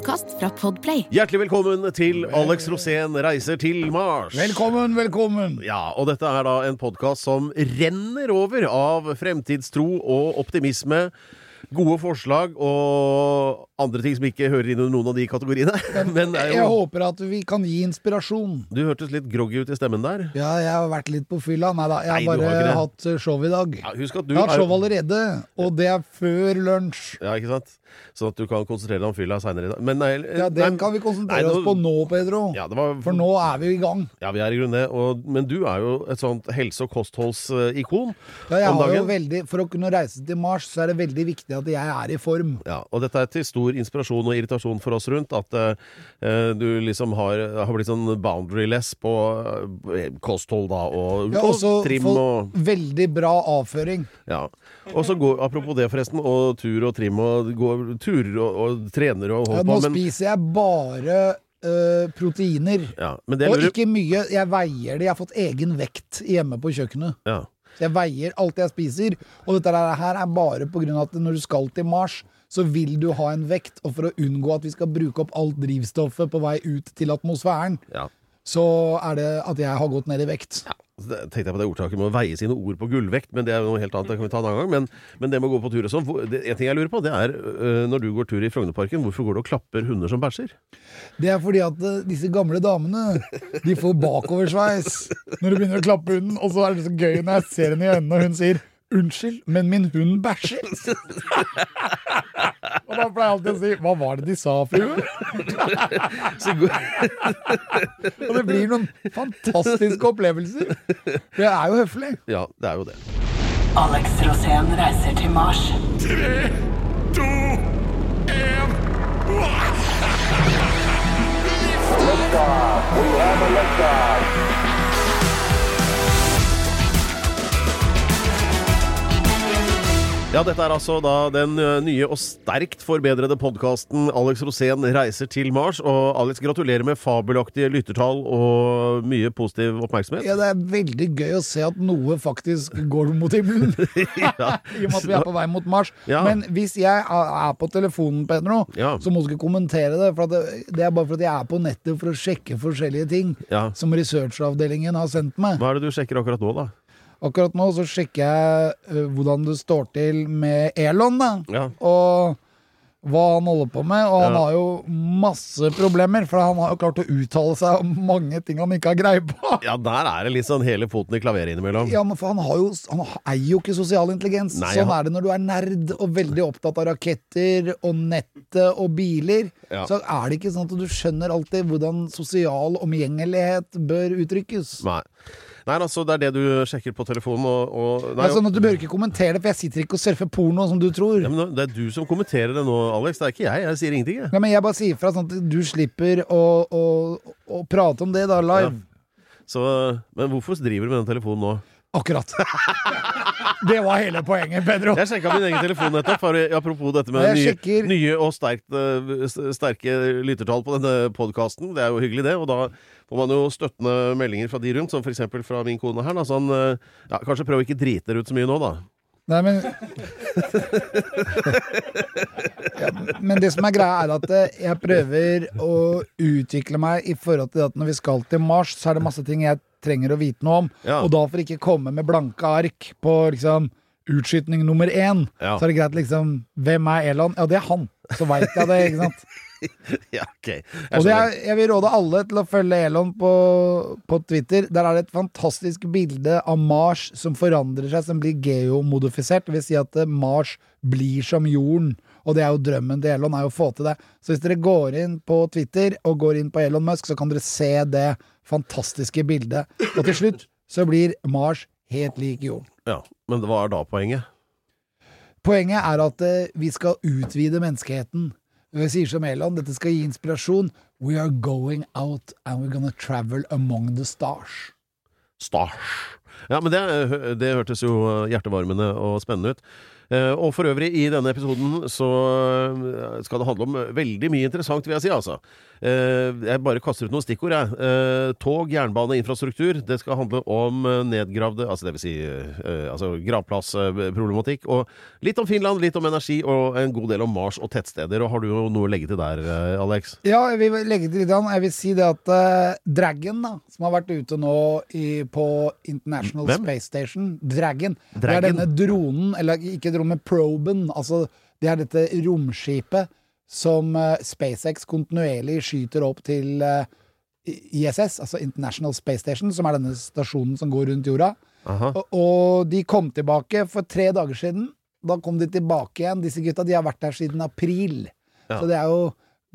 Podkast fra Podplay. Hjertelig velkommen til Alex Rosén reiser til Mars. Velkommen, velkommen! Ja, og dette er da en podkast som renner over av fremtidstro og optimisme. Gode forslag og andre ting som ikke hører inn under noen av de kategoriene. Men er Jeg håper at vi kan gi inspirasjon. Du hørtes litt groggy ut i stemmen der. Ja, jeg har vært litt på fylla. Nei da, jeg har har bare ikke hatt eh, show i dag. Ja, husk at du Jeg har hatt show allerede, og det er før lunsj. Ja, ikke sant? Sånn at du kan konsentrere deg om fylla seinere i dag. Men nei, Ja, Den nei, kan vi konsentrere nei, oss på nå, Pedro. Ja, det var, For nå er vi i gang. Ja, vi er i grunnen det. Og, men du er jo et sånt helse- og kostholdsikon Ja, jeg om har jo veldig, for å kunne reise til Mars, så er det veldig viktig at jeg er i form. Ja, og dette er til stor inspirasjon og irritasjon for oss rundt. At uh, du liksom har, har blitt sånn boundaryless på uh, kosthold, da, og, ja, også, og trim og veldig bra avføring. Ja. Og så går, apropos det, forresten, og tur og trim og går turer og, og trener og Ja, holder nå på, men, spiser jeg bare Uh, proteiner. ja, men det Og ikke mye. Jeg veier det. Jeg har fått egen vekt hjemme på kjøkkenet. ja. Jeg veier alt jeg spiser, og dette her er bare på grunn av at når du skal til Mars, så vil du ha en vekt, og for å unngå at vi skal bruke opp alt drivstoffet på vei ut til atmosfæren, ja. Så er det at jeg har gått ned i vekt. Så tenkte jeg på det ordtaket med å veie sine ord på gullvekt, men det er noe helt annet. Det kan vi ta en annen gang. Men, men det med å gå på tur og sånn En ting jeg lurer på, det er øh, når du går tur i Frognerparken, hvorfor går du og klapper hunder som bæsjer? Det er fordi at eh, disse gamle damene, de får bakoversveis når du begynner å klappe hunden, og så er det så gøy når jeg ser henne i øynene, og hun sier Unnskyld, men min hund bæsjer. og da pleier jeg alltid å si Hva var det de sa, frue? Og det blir noen fantastiske opplevelser. Det er jo høflig. ja, det er jo det. Alex Rosén reiser til Mars. Ja, dette er altså da den nye og sterkt forbedrede podkasten Alex Rosén reiser til Mars. Og Alex, gratulerer med fabelaktige lyttertall og mye positiv oppmerksomhet. Ja, det er veldig gøy å se at noe faktisk går mot himmelen. Ja. I og med at vi er på vei mot Mars. Ja. Men hvis jeg er på telefonen, Pedro, Ja. så må du ikke kommentere det. For at det, er bare fordi jeg er på nettet for å sjekke forskjellige ting som researchavdelingen har sendt meg. Hva er det du sjekker akkurat nå, da? Akkurat nå så sjekker jeg øh, hvordan det står til med Elon, da. Ja. Og hva han holder på med. Og han Ja. har jo masse problemer, for han har jo klart å uttale seg om mange ting han ikke har greie på. Ja, der er det litt sånn hele foten i klaveret innimellom. Ja, men for han, har jo, han eier jo ikke sosial intelligens. Nei, sånn han- er det når du er nerd og veldig opptatt av raketter og nettet og biler. Ja. Så er det ikke sånn at du skjønner alltid hvordan sosial omgjengelighet bør uttrykkes. Nei. Nei, altså, det er det du sjekker på telefonen, og, og nei, at Du bør ikke kommentere det, for jeg sitter ikke og surfer porno som du tror. ja, men Det er du som kommenterer det nå, Alex. Det er ikke jeg. Jeg sier ingenting, jeg. Ja, men jeg bare sier fra sånn at du slipper å, å, å prate om det da live. Så, men hvorfor driver du med den telefonen nå? Akkurat. Det var hele poenget, Pedro. Jeg sjekka min egen telefon nettopp, apropos dette med nye, sjekker- nye og sterkt, eh, sterke lyttertall på denne podkasten. Det er jo hyggelig, det. Og da får man jo støttende meldinger fra de rundt, som f.eks. fra min kone her. Da, sånn, ja, kanskje prøv å ikke drite dere ut så mye nå, da. Nei, men ja, Men det som er greia, er at eh, jeg prøver å utvikle meg i forhold til at når vi skal til Mars, så er det masse ting jeg trenger å vite noe om. Ja. Og da for ikke komme med blanke ark på liksom utskytning nummer én, Ja. så er det greit liksom Hvem er Elon? Ja, det er han. Så veit jeg det, ikke sant. Ja, ok. Jeg er, jeg vil råde alle til å følge Elon på, på Twitter. Der er det et fantastisk bilde av Mars som forandrer seg, som blir geomodifisert. Det vil si at eh, Mars blir som jorden. Og det er jo drømmen til Elon, er jo å få til det. Så hvis dere går inn på Twitter og går inn på Elon Musk, så kan dere se det fantastiske bildet. Og til slutt så blir Mars helt lik jorden. Ja, men hva er da poenget? Poenget er at eh, vi skal utvide menneskeheten. Jeg sier som Elon, dette skal gi inspirasjon. We are going out and we're gonna travel among the stars. Stars. Ja, men det, det hørtes jo hjertevarmende og spennende ut. Eh, Og for øvrig, i denne episoden så eh, skal det handle om veldig mye interessant, vil jeg si, altså. Eh, Jeg bare kaster ut noen stikkord, jeg. Tog, jernbane, infrastruktur. Det skal handle om nedgravde Altså det vil si altså gravplassproblematikk. Og litt om Finland, litt om energi, og en god del om Mars og tettsteder. Og har du noe å legge til der, Alex? Ja, jeg vil legge til litt. Jeg vil si det at uh, Dragon, da, som har vært ute nå i, på International Hvem? Space Station Dragon. Det er denne dronen, eller ikke dronen, men proben. Altså, det er dette romskipet som eh, SpaceX kontinuerlig skyter opp til eh, ISS, altså International Space Station, som er denne stasjonen som går rundt jorda. Og, og de kom tilbake for tre dager siden. Da kom de tilbake igjen. Disse gutta de har vært der siden april. Ja. Så det er jo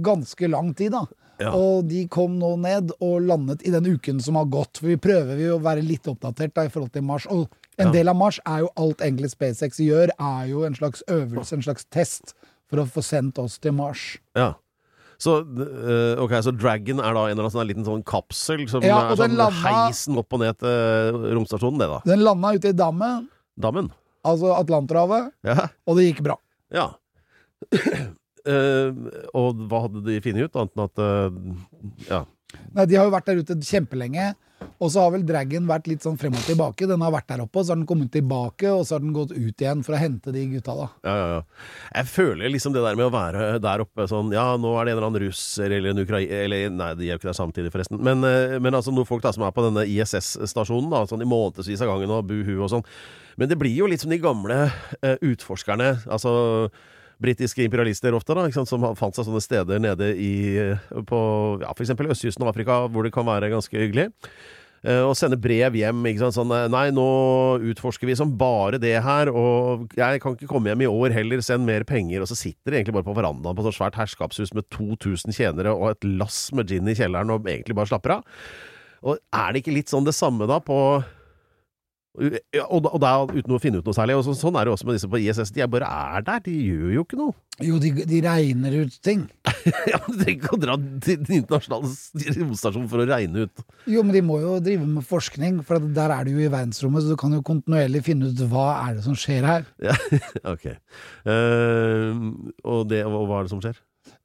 ganske lang tid, da. Ja. Og de kom nå ned og landet i den uken som har gått. For vi prøver jo å være litt oppdatert da i forhold til Mars. Og en del av Mars er jo alt egentlig SpaceX gjør, er jo en slags øvelse, en slags test, for å få sendt oss til Mars. Ja. Så, eh, okay, så Dragon er da en eller annen sånn liten sånn kapsel som Ja, er sånn landa- heisen opp og ned til romstasjonen, det da. Den landa ute i dammen, Dammen. altså Atlanterhavet, Ja. og det gikk bra. ja. Uh, og hva hadde de funnet ut, annet enn at uh, Ja. Nei, De har jo vært der ute kjempelenge. Og så har vel dragen vært litt sånn frem og tilbake. Den har vært der oppe, så har den kommet tilbake, og så har den gått ut igjen for å hente de gutta, da. Ja, ja, ja. Jeg føler liksom det der med å være der oppe sånn Ja, nå er det en eller annen russer eller en ukrainer Eller nei, de er jo ikke der samtidig, forresten. Men, eh, men altså noen folk da som er på denne ISS-stasjonen, da, sånn i månedsvis av gangen og buhu og sånn. Men det blir jo litt som de gamle uh, utforskerne. Altså britiske imperialister ofte, da, sant, som fant seg sånne steder nede i eh, på ja, eksempel østkysten av Afrika, hvor det kan være ganske hyggelig. Eh, og sende brev hjem. Ikke? Sånn eh, Nei, nå utforsker vi som bare det her, og jeg kan ikke komme hjem i år heller, send mer penger. Og så sitter de egentlig bare på verandaen på et svært herskapshus med 2000 tjenere og et lass med gin i kjelleren og egentlig bare slapper av. Og er det ikke litt sånn det samme da på ja, og, da, og da uten å finne ut noe særlig. Og så, sånn er det også med disse på ISS. De er bare er der, de gjør jo ikke noe. Jo, de, de regner ut ting. ja, men Du trenger ikke å dra til den internasjonale romstasjonen for å regne ut Jo, men de må jo drive med forskning, for der er du jo i verdensrommet, så du kan jo kontinuerlig finne ut hva er det som skjer her. Ja, ok. Uh, og, det, og hva er det som skjer?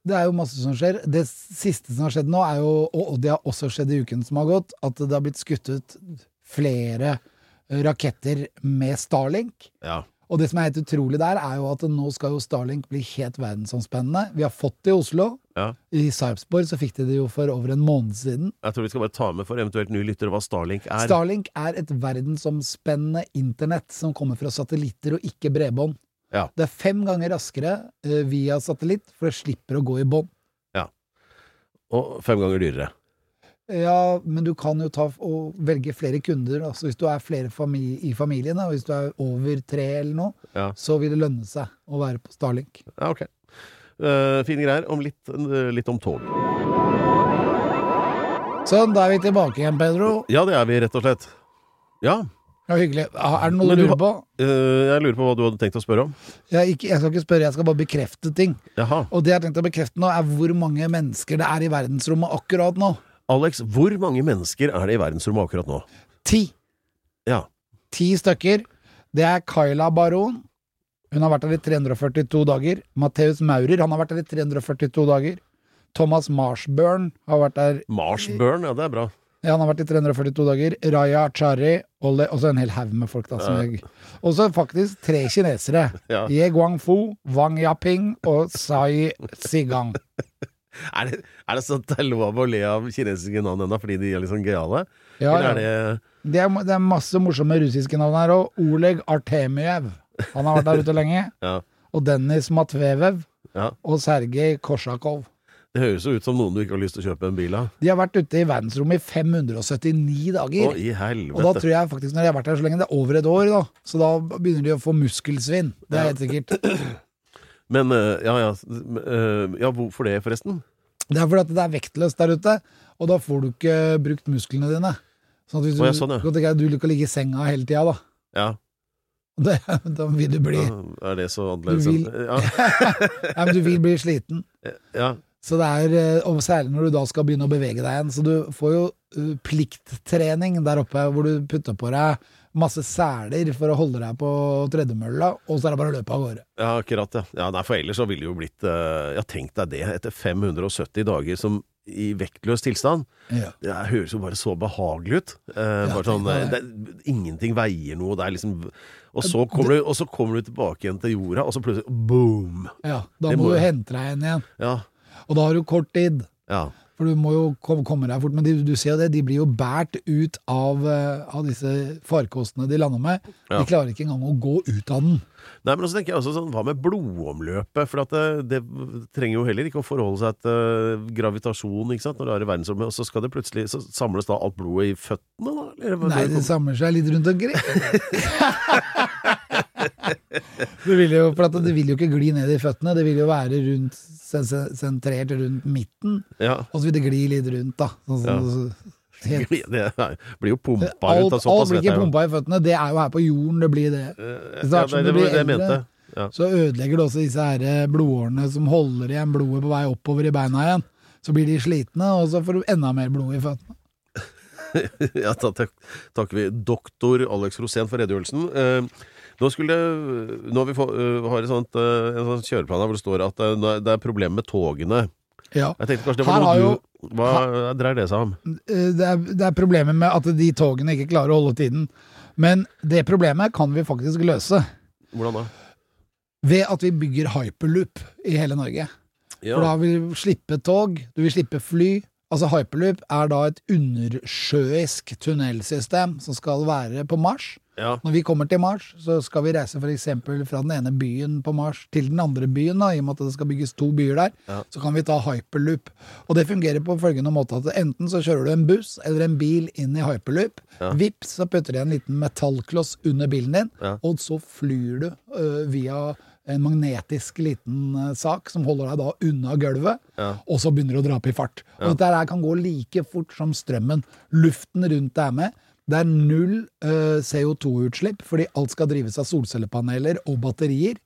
Det er jo masse som skjer. Det siste som har skjedd nå, er jo, og det har også skjedd i uken som har gått, at det har blitt skutt ut flere raketter med Starlink. Ja. Og det som er helt utrolig der, er jo at nå skal jo Starlink bli helt verdensomspennende. Vi har fått det i Oslo. ja. I Sarpsborg så fikk de det jo for over en måned siden. Jeg tror vi skal bare ta med for eventuelt nye lyttere hva Starlink er. Starlink er et verdensomspennende internett som kommer fra satellitter og ikke bredbånd. Ja. Det er fem ganger raskere eh, via satellitt, for det slipper å gå i bånd. Ja. og fem ganger dyrere. Ja, men du kan jo ta og velge flere kunder. Altså hvis du er flere fami i familien, og hvis du er over tre eller noe, Ja. så vil det lønne seg å være på Starlink. Ja, ok. Uh, fine greier. Om litt, uh, litt om tog. Sånn, da er vi tilbake igjen, Pedro. Ja, det er vi, rett og slett. Ja. Ja, hyggelig. Er det noe du du lurer på? Uh, jeg lurer på hva du hadde tenkt å spørre om. Jeg, ikke, jeg skal ikke spørre, jeg skal bare bekrefte ting. Jaha. Og det jeg har tenkt å bekrefte nå, er hvor mange mennesker det er i verdensrommet akkurat nå. Alex, hvor mange mennesker er det i verdensrommet akkurat nå? Ti. Ja. Ti stykker. Det er Kyla Baron. Hun har vært der i 342 dager. Matheus Maurer, han har vært der i 342 dager. Thomas Marshburn har vært der Marshburn, ja, det er bra. ja, han har vært i 342 dager. Raya Chari og så en hel haug med folk. da som Ja. Og så faktisk tre kinesere. Ja. Ye Guangfu, Wang Yaping og Sai Sigang. Er det, er det sånn at det er lov å le av kinesiske navn ennå fordi de er litt sånn gøyale? Ja, Eller er det Det, er, det er masse morsomme russiske navn her Og Oleg Artemiev. Han har vært der ute lenge. Ja. Og Dennis Matvevev. Ja. Og Sergej Korsakov. Det høres jo ut som noen du ikke har lyst til å kjøpe en bil av. De har vært ute i verdensrommet i 579 Å, dager. helvete. og da tror jeg faktisk, når de har vært her så lenge, det er over et år, da. Så da begynner de å få muskelsvinn. Det er helt sikkert. Men eh, ja, ja. eh, ja, hvorfor det, forresten? Det er fordi at det er vektløst der ute, og da får du ikke brukt musklene dine. Sånn at hvis du, Å, sånn, ja. du deg, du ligge i senga hele tida, da. Ja, Det, da vil du bli ja, er det så annerledes? Vil- Ja, ja, men du vil bli sliten. ja. Så det er, eh, og Særlig når du da skal begynne å bevege deg igjen. Så du får jo plikttrening der oppe, hvor du putter på deg masse seler for å holde deg på tredemølla, og så er det bare å løpe av gårde. Ja, akkurat, ja. ja nei, for ellers så ville det jo blitt uh, Ja, tenk deg det, etter 570 dager som i vektløs tilstand. Ja. Det høres jo bare så behagelig ut. Eh, bare sånn, eh, det, ingenting veier noe. Det er liksom og så, kommer du, og så kommer du tilbake igjen til jorda, og så plutselig boom! Ja, da må må du hente deg igjen igjen. Ja. Og da har du kort tid. ja. For du må jo komme deg fort. Men de, du ser jo det, de blir jo båret ut av, eh, av disse farkostene de lander med. Ja. De klarer ikke engang å gå ut av den. Nei, men også tenker jeg også sånn, Hva med blodomløpet? For at det, det trenger jo heller ikke å forholde seg til eh, gravitasjon ikke sant? når det er i verdensrommet. Og så skal det plutselig Så samles da alt blodet i føttene, da? Eller, Nei, det samler seg litt rundt omkring. det, vil jo, for at det vil jo ikke gli ned i føttene, det vil jo være rundt, sen- sen- sentrert rundt midten. ja. Og så vil det gli litt rundt, da. Sånn, Ja. så, helt, Det blir jo pumpa ut alt, såpass. alt blir ikke pumpa i føttene. Det er jo her på jorden det blir det. Eh, Ja, det, det blir det eldre. Ja. så ødelegger det også disse her eh, blodårene som holder igjen blodet på vei oppover i beina igjen. Så blir de slitne, og så får du enda mer blod i føttene. ja, da takker vi doktor Alex Rosén for redegjørelsen. Eh, nå skulle nå har vi få, eh, har et sånt, eh, en sånn kjøreplan her hvor det står at eh, det er problem med togene. Ja. Jeg tenkte kanskje det var Her noe du Hva dreier det seg om? Eh, Det er, det er problemet med at de togene ikke klarer å holde tiden. Men det problemet kan vi faktisk løse Hvordan da? ved at vi bygger hyperloop i hele Norge. Ja. For da vil vi slippe tog, du vil slippe fly. Altså Hyperloop er da et undersjøisk tunnelsystem som skal være på Mars. ja. Når vi kommer til Mars, så skal vi reise f.eks. fra den ene byen på Mars til den andre byen, da, i og med at det skal bygges to byer der. Ja. Så kan vi ta hyperloop. Og det fungerer på følgende måte at enten så kjører du en buss eller en bil inn i hyperloop. Ja. Vips, så putter de en liten metallkloss under bilen din, og så flyr du øh, via en magnetisk liten øh, sak som holder deg da unna gulvet, Ja. og så begynner du å dra opp i fart. Og dette her kan gå like fort som strømmen. Luften rundt deg er med. Det er null uh, CO2-utslipp, fordi alt skal drives av solcellepaneler og batterier.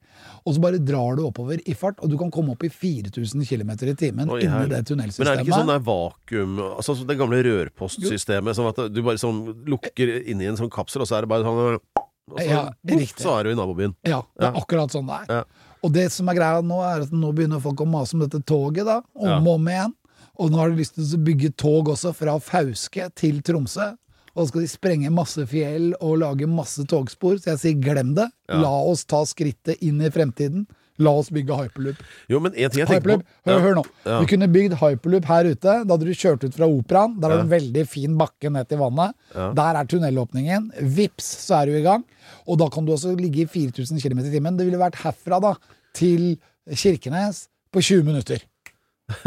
Og så bare drar du oppover i fart, og du kan komme opp i 4000 km i timen Oi, inni det tunnelsystemet. Men er det ikke sånn der vakuum Altså det gamle rørpostsystemet, sånn at du bare sånn lukker inni en sånn kapsel, og så er det bare sånn og så, Ja, boff, så er du i nabobyen. Ja, det er Ja. akkurat sånn det er. Ja. Og det som er greia nå, er at nå begynner folk å mase om dette toget, da, om og om igjen. Og nå har de lyst til å bygge tog også, fra Fauske til Tromsø. Og så skal de sprenge masse fjell og lage masse togspor, så jeg sier glem det. La oss ta skrittet inn i fremtiden. La oss bygge hyperloop. Jo, men en ting jeg tenker på hør, hør nå. Ja. Du kunne bygd hyperloop her ute. Da hadde du kjørt ut fra operaen. Der er det en veldig fin bakke ned til vannet. Der er tunnelåpningen. Vips, så er du i gang. Og da kan du også ligge i 4000 km i timen. Det ville vært herfra da til Kirkenes på 20 minutter.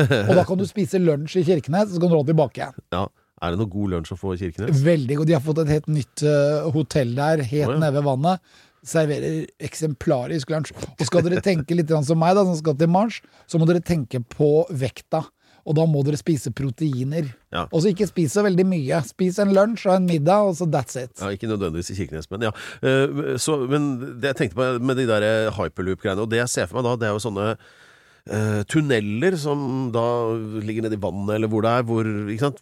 Og da kan du spise lunsj i Kirkenes, så kan du dra tilbake igjen. Ja. Er det noe god lunsj å få i Kirkenes? Veldig god. De har fått et helt nytt uh, hotell der, helt oh, ja. nede ved vannet. Serverer eksemplarisk lunsj. Og skal dere tenke litt som meg, da, som skal til Mars, så må dere tenke på vekta. Og da må dere spise proteiner. Ja. Og så ikke spis så veldig mye. Spis en lunsj og en middag, og så that's it. Ja, Ikke nødvendigvis i Kirkenes, men ja. Eh, Så, men det jeg tenkte på med de der hyperloop-greiene, og det jeg ser for meg da, det er jo sånne eh, tunneler som da ligger nede i vannet, eller hvor det er, hvor?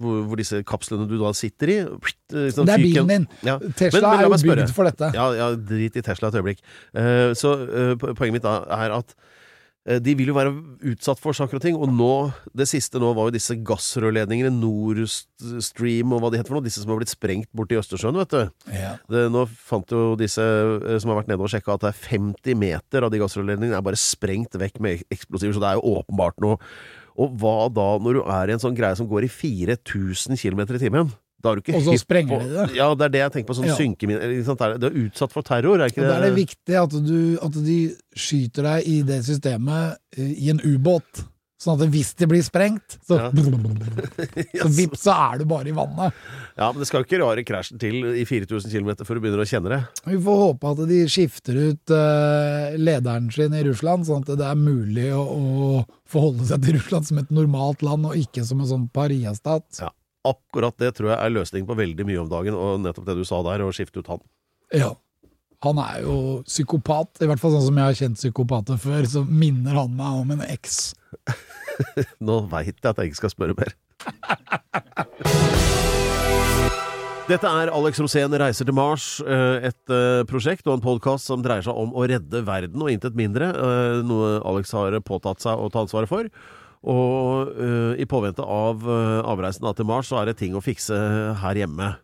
Hvor, hvor disse kapslene du da sitter i eh, sånn Det er bilen din. Ja. Tesla Men- men er jo bygd for dette. Ja, ja, drit i Tesla et øyeblikk. Uh, så uh, poenget mitt da er at de vil jo være utsatt for saker og ting, og nå, det siste nå var jo disse gassrørledningene, Nord Stream og hva de heter for noe, disse som har blitt sprengt borti Østersjøen, vet du. Ja. Det, nå fant jo disse eh, som har vært nede og sjekka at det er 50 meter av de gassrørledningene er bare sprengt vekk med eksplosiver, så det er jo åpenbart noe. Og hva da når du er i en sånn greie som går i 4000 km i timen? Og så sprenger de det. Ja, det er det jeg tenker på. Sånn Ja. synkemin... sant, det er- Du er utsatt for terror, er ikke Og det? da er det viktig at, du, at de skyter deg i det systemet eh, i en ubåt. Sånn at hvis de blir sprengt, så, Ja. så vips, så er du bare i vannet. Ja, men det skal jo ikke rare krasjen til i 4000 km før du begynner å kjenne det. Vi får håpe at de skifter ut uh, lederen sin i Russland, sånn at det er mulig å, å forholde seg til Russland som et normalt land, og ikke som en sånn pariastat. Ja. Akkurat det tror jeg er løsningen på veldig mye om dagen, og nettopp det du sa der, å skifte ut han. Ja. Han er jo psykopat, i hvert fall sånn som jeg har kjent psykopater før, så minner han meg om en eks. Nå veit jeg at jeg ikke skal spørre mer. Dette er Alex Rosén reiser til Mars, eh, et eh, prosjekt og en podkast som dreier seg om å redde verden, og intet mindre. eh, Noe Alex har påtatt seg å ta ansvaret for. Og uh, i påvente av uh, avreisen til Mars, så er det ting å fikse her hjemme.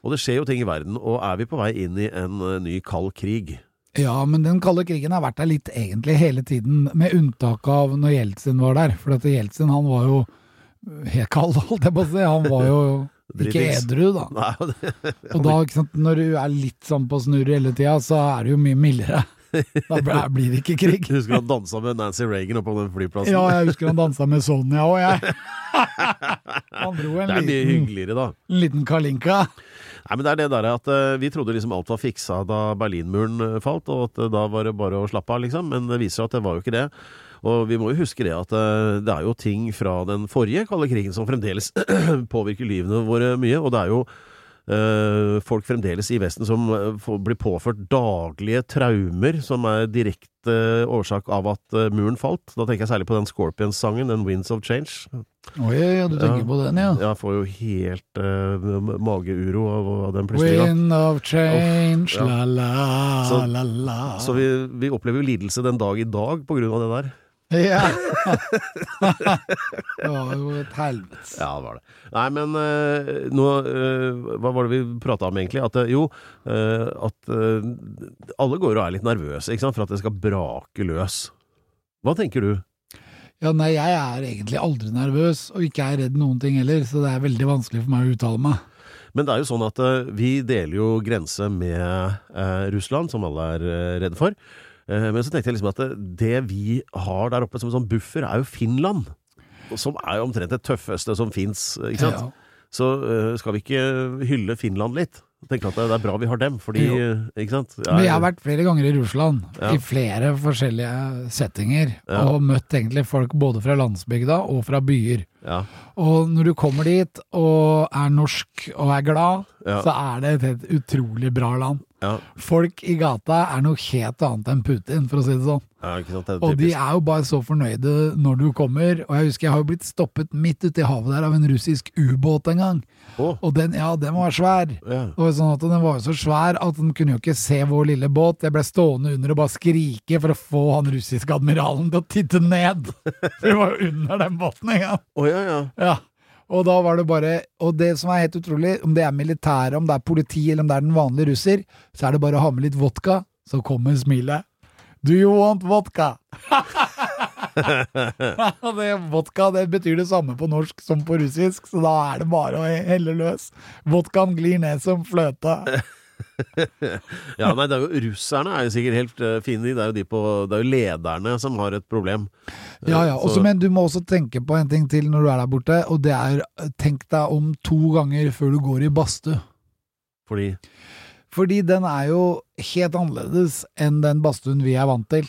Og det skjer jo ting i verden, og er vi på vei inn i en uh, ny kald krig? Ja, men den kalde krigen har vært der litt egentlig hele tiden, med unntak av når Jeltsin var der. For at Jeltsin han var jo helt kald, holdt jeg på å si. Han var jo ikke edru, da. Nei, det, Og da, sant, når du er litt sånn på snurr hele tida, så er det jo mye mildere. Da bl- blir det ikke krig. jeg husker han dansa med Nancy Reagan oppe på den flyplassen. Ja, jeg husker han dansa med Sonja òg, jeg. Han dro en det er mye hyggeligere, da. en liten kalinka. Nei, men det er det der at eh, Vi trodde liksom alt var fiksa da Berlinmuren eh, falt, og at eh, da var det bare å slappe av, liksom. Men det viser seg at det var jo ikke det. Og vi må jo huske det at det er jo ting fra den forrige kalde krigen som fremdeles påvirker livene våre mye. Og det er jo folk fremdeles i Vesten som eh, blir påført daglige traumer som er direkte årsak av at eh, muren falt. Da tenker jeg særlig på den Scorpions-sangen, den 'Winds of Change'. Oi, ja, du tenker Ja. på den, ja. Jeg får jo helt uh, mageuro av, av den plutselig. Wind of change, la-la, la-la. Så- la la. Så vi, vi opplever jo lidelse den dag i dag på grunn av det der. Ja. det var jo et helvete. Ja, det var det. Nei, men uh, nå uh, Hva var det vi prata om, egentlig? At uh, jo, at alle går og er litt nervøse ikke sant? for at det skal brake løs. Hva tenker du? Ja, nei, jeg er egentlig aldri nervøs, og ikke er redd noen ting heller, så det er veldig vanskelig for meg å uttale meg. Men det er jo sånn at vi deler jo grense med Russland, som alle er redde for. Eh, men så tenkte jeg liksom at det, vi har der oppe som en sånn buffer, er jo Finland. Som er jo omtrent det tøffeste som fins. Ja. Så eh, skal vi ikke hylle Finland litt? Tenke at det er bra vi har dem, fordi eh, Ikke sant? Men jeg har vært flere ganger i Russland, Ja. i flere forskjellige settinger, Ja. og møtt egentlig folk både fra landsbygda og fra byer. ja, Og når du kommer dit og er norsk og er glad, så er det et helt utrolig bra land. Ja, Folk i gata er noe helt annet enn Putin, for å si det sånn. ja, sant? Det Og de er jo bare så fornøyde når du kommer. Og jeg husker jeg har jo blitt stoppet midt ute i havet der av en russisk ubåt en gang. Oh. Og den, ja, den var svær. Det var sånn at Den var jo så svær at den kunne jo ikke se vår lille båt. Jeg ble stående under og bare skrike for å få han russiske admiralen til å titte ned. For vi var jo under den båten en gang. Oh, ja, ja. Ja. Og da var det bare Og det som er helt utrolig, om det er militære, om det er politi, eller om det er den vanlige russer, så er det bare å ha med litt vodka, så kommer smilet. Do you want vodka? det, vodka det betyr det samme på norsk som på russisk, så da er det bare å helle løs. Vodkaen glir ned som fløte. ja nei, er jo russerne er jo sikkert helt uh, fine, de. Det er jo, de på, det er jo lederne som har et problem. Ja, ja. Eh, Også, men du må også tenke på en ting til når du er der borte, og det er tenk deg om to ganger før du går i badstue. Fordi Fordi den er jo helt annerledes enn den badstuen vi er vant til.